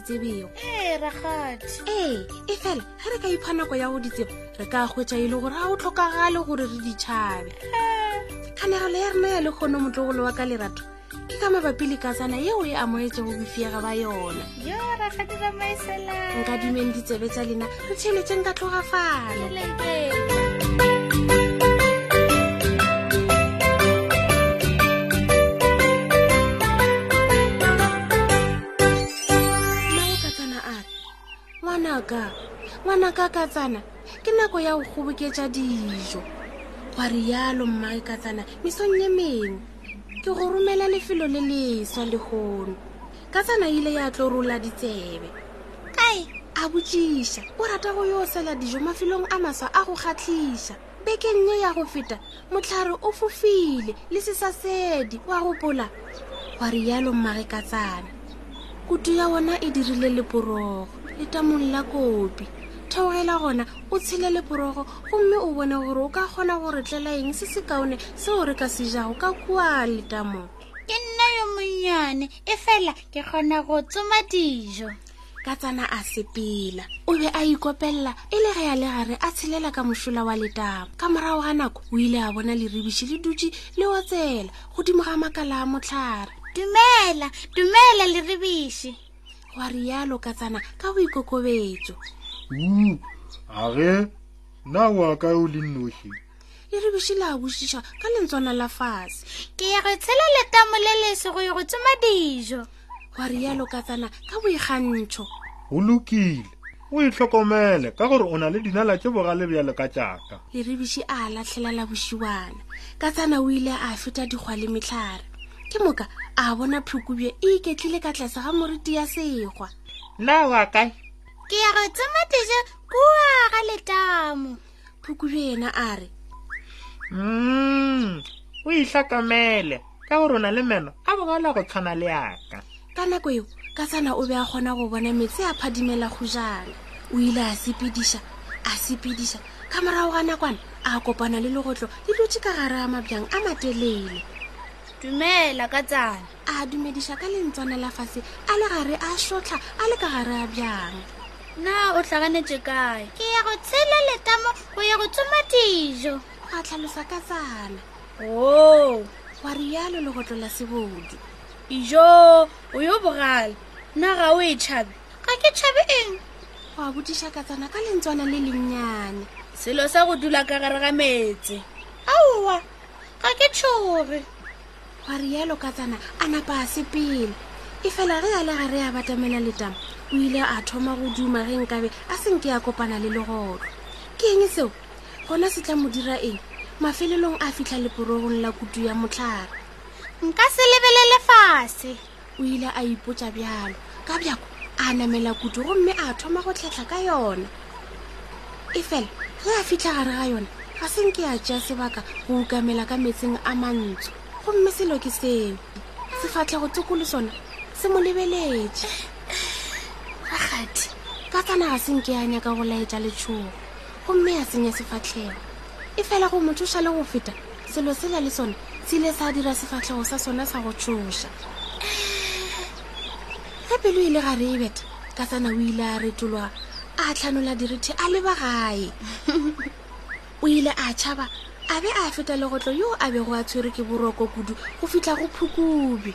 tsebego ee ragadi ee e fela ge re ka ipha nako ya go di tseba re ka hwetsa e le gore ga o tlhokagale gore re di tšhabe kganegelo ya rena ya lekgono motlogolo wa ka lerato ke ka mabapi le kasana yeo e amogetšego bofiega ba yona nka dumeng ditsebe tsa lena re tšheletseng ka tloga fale ngwanaka ngwanaka ka tsana ke nako ya go kgoboketša dijo gwa rialo mmae ka tsana mesong ye mengwe ke go romela lefelo le leswa lehono ka tsana ile ya tlo rola ditsebe kae a botšiša o rata go yo sela dijo mafelong a maswa a go kgatlhiša bekeng ye ya go feta motlhare o fofile le sesasedi wa gopola wa rialo mmage ka tsana kutu ya ona e dirile leporogo le tamong la kopi theogela gona o tshele leporogo gomme o bone gore o ka kgona go re tlela eng se sekaone seo re ka sejago ka kua letamong ke nna yo monnyane e fela ke kgona go tsoma dijo ka tsana a sepela o be a ikopelela e le ge ya le gare a tshelela ka mošola wa letaba ka morago ga nako o ile a bona leribiši le dutše le otsela godimo ga makala a motlhare dumela dumela leribiši wa rialo ka tsana ka boikokobetso a ge na o a kae o le nnoši le re bešo la bošiša ka lentswana la fase ke ye go tshela letamo le lese go ye go tsoma dijo wa rialo katsana ka boikgantšho go lokile o itlhokomele ka gore o na le dinala tše bogale bjalo ka tšaka le re biši a latlhela la bošiwana katsana o ile a feta dikgwa le metlhare ke moka a bona phukubje e iketlile ka tlase ga moriti ya segwa na wa kae ke ya go tsoma dijo kua ga letamo phukube yena a re mm o itlhokomele ka gore o na le meno a bogala go tshwana le yaka ka nako eo ka sana o be a kgona go bona metsi a phadimela go jala o ile a sepediša a sepediša ka morago ga nakwana a kopana le legotlo le dutse ka gare a mabjang a matelele dumela ka tsana a dumediša ka lentswana la fase a le gare a šotlha a le ka gare a bjang na o hlaganetše kae ke ya go tshela letamo go ya go tsoma dijo a tlhalosa ka tsana oo wa rialo le go tlola sebodi ijo o yo bogale na ga o e tšhabe ga ke tšhabe eng wa bodiša ka tsana ka lentswana le lennyane selo sa go dula ka gare ga meetse aowa ga ke tšhoge wa rialo ka tsana a napa a sepele e fela ge a le ga re a batamela letamo o ile a thoma go duma ge nkabe a senke ya kopana le legolo ke eng seo gona se tla mo dira eng mafelelong a fitlha leporogong la kutu ya motlhare nka se lebelele fase o ile a ipotsa bjalo ka bjako a namela kudu gomme a thoma go tlhatlha ka yona e fela ge a fitlha gare ga yona ga se nke a tšea sebaka go ukamela ka metsing a mantsho gomme selo ke seo sefatlhe go tsoko le sona se mo lebeletše ragati ka tsana ga se nke ya nyaka go laetša letšhogo gomme ya senya sefatlhego e fela go mothoša le go feta selo sela le sone se ile sa dira sefatlhego sa sona sa go tšhoša ge pelo e le gare e beta ka tsana o ile a retolwa a tlhanola direthe a leba gae o ile a tšhaba a be a feta legotlo yo a bego a tshwere ke boroko kudu go fitlha go phukubi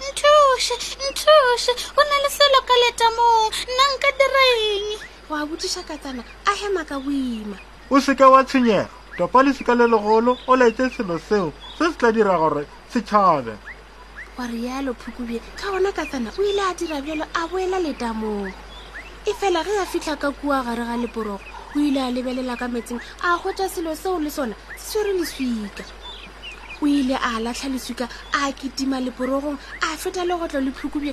nthuše nthuše go na le selo ka letamong nna nka diraeng go a botsiša katsana a hema ka boima O se ke wa tshwenyega, topa leswika le legolo o laetse selo seo se se tla dira gore se tšhabe. wa rialo phukubje ka gona katsana o ile a dira bjalo a boela letamong e fela ge a fitlha ka kua gare ga leporogo o ile a lebelela ka metseng a hwetša selo seo le sona se swere leswika o ile a latlha leswika a kitima leporogong a feta le gotlo le phukubje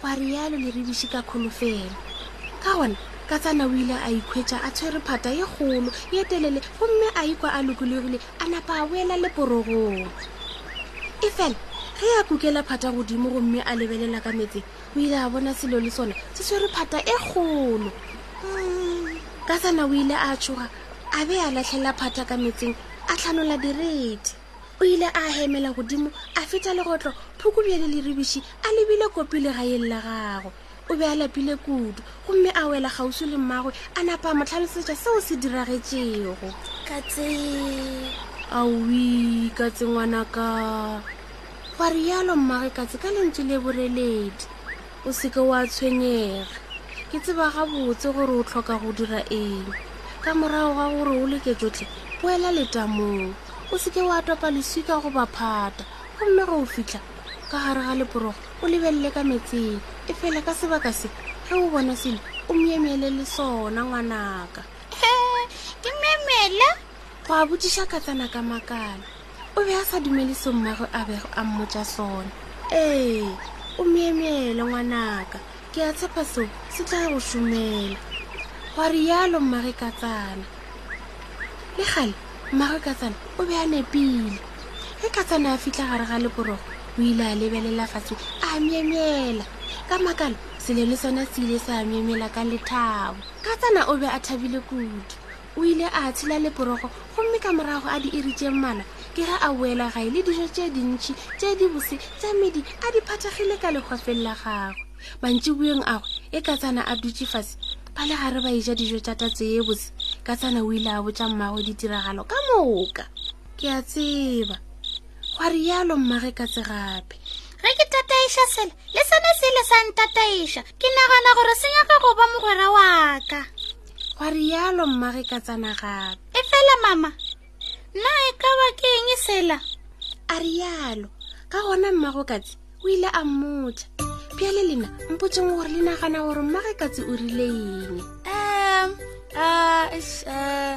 gwa rialo leribiši ka kholofelo ka gona katsana o ile a ikhwetša a tshwere phata ye kgolo ye telele gomme a ikwa a lokologile a napa a boela leporogong e fela ge a kukela phata godimo gomme a lebelela ka metse o ile a bona selo le sona se tshwere phata e kgolo mm, katsana o ile a tšhoga a be a latlhela phata ka metseng a tlhanola direte o ile a hemela godimo a feta legotlo phukubjele le ribiši a lebile kopi le gaeng la gago o be a lapile kudu gomme a wela kgauswi le mmagwe a napa a mo tlhalosetša seo se diragetšego ka tse awi ka tsengwana ka gwa rialo mmage katse ka lentse le boreledi o se ke wa tshwenyega ke tseba gabotse gore o tlhoka go dira eng ka morago ga gore o leke tsotlhe boela letamong o se ke wa topa leswika go ba phata gomme go o fitlha ka gare ga leporogo o lebelele ka metseng e fele ka sebaka se ge o bona selo o myemele le sona ngwanaka ke myemele go a botsiša katsana ka makala o be a sa dumele se mmagwe a bego a mmotsa sona ee o meemeele ngwanaka ke a tshepa seo se tla go šomela gwa rialo mmage ka tsana le gale mmagwe ka tsana o be a nepile ge ka tsana a fitlha gare ga leporogo o ile a lebelela fatshe a meemeela ka makalo sele le sona se ile sa meemela ka lethabo ka tsana o be a thabile kudu o ile a tshela leporogo gomme ka morago a di iritše mmana ke ge a boela gae le dijo tše dintšhi tše di bose tša medi a di phathagile ka lekgwafeng la gagwe mantšiboeng ago e katsana a dutše fase ba le gare ba eja dijo tša tatso ye bose katsana o ile a botša mmago ditiragalo ka moka ke a tseba gwa rialo mmage ka tsegape ge ke tataiša sele le sene sele sa ntataiša ke nagana gore se nyaka go ba mogwera wa ka wa rialo mmage ka tsana gape e fela mama na e ka ba ke eng e sela a rialo ka gona mmago katsi o ile a mmotsa bjale lena mpotseng gore le nagana gore mmage katsi o rile eng um uh, uh,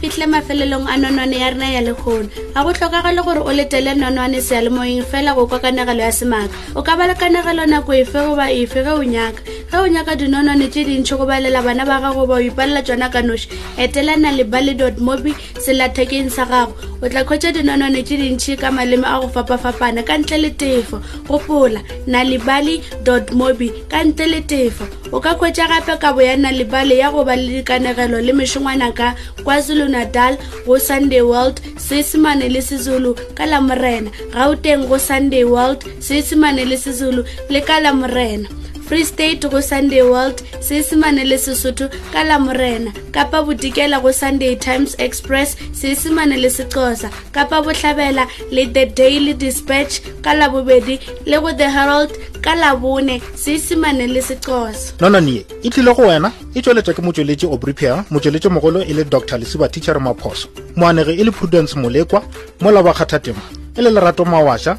fihle mafelelong a nonwane ya rena ya lekgono ga go tlhokagale gore o letele nonwane sealemoyeng fela go kwa kanegelo ya semaka o ka ba le kanegelo nako efe goba efe ge o nyaka ge o nyaka dinonwane tše dintšhi go balela bana ba gago ba o ipalela tsona ka noši etelana le bale dot mobi selathekeng sa gago o tla kgwetsa dinonwane tše dintšhi ka maleme a go fapafapana ka ntle le tefo gopola na le bale dot mobi ka ntle le tefo o ka kgwetša gape kabo ya nalebale ya go ba le dikanegelo le mešongwana ka kwazulu natal go sunday world seesemane le sezulu ka la morena gauteng go sunday world seesemane le sezulu le ka la morena free state go sunday world seesemane le sesotho ka la morena kapa bodikela go sunday times express seesemane le sexosa kapa bohlabela le the daily dispatch ka labobedi le go the herald ka labone seisemane le sexosa nonanie e tlile go wena e tšweletša ke motšweletši obripia motšweletši mogolo e le dr lesiba teacher maphoso moanege e le prudence molekwa mola wa kgathatema e le lerato mawaša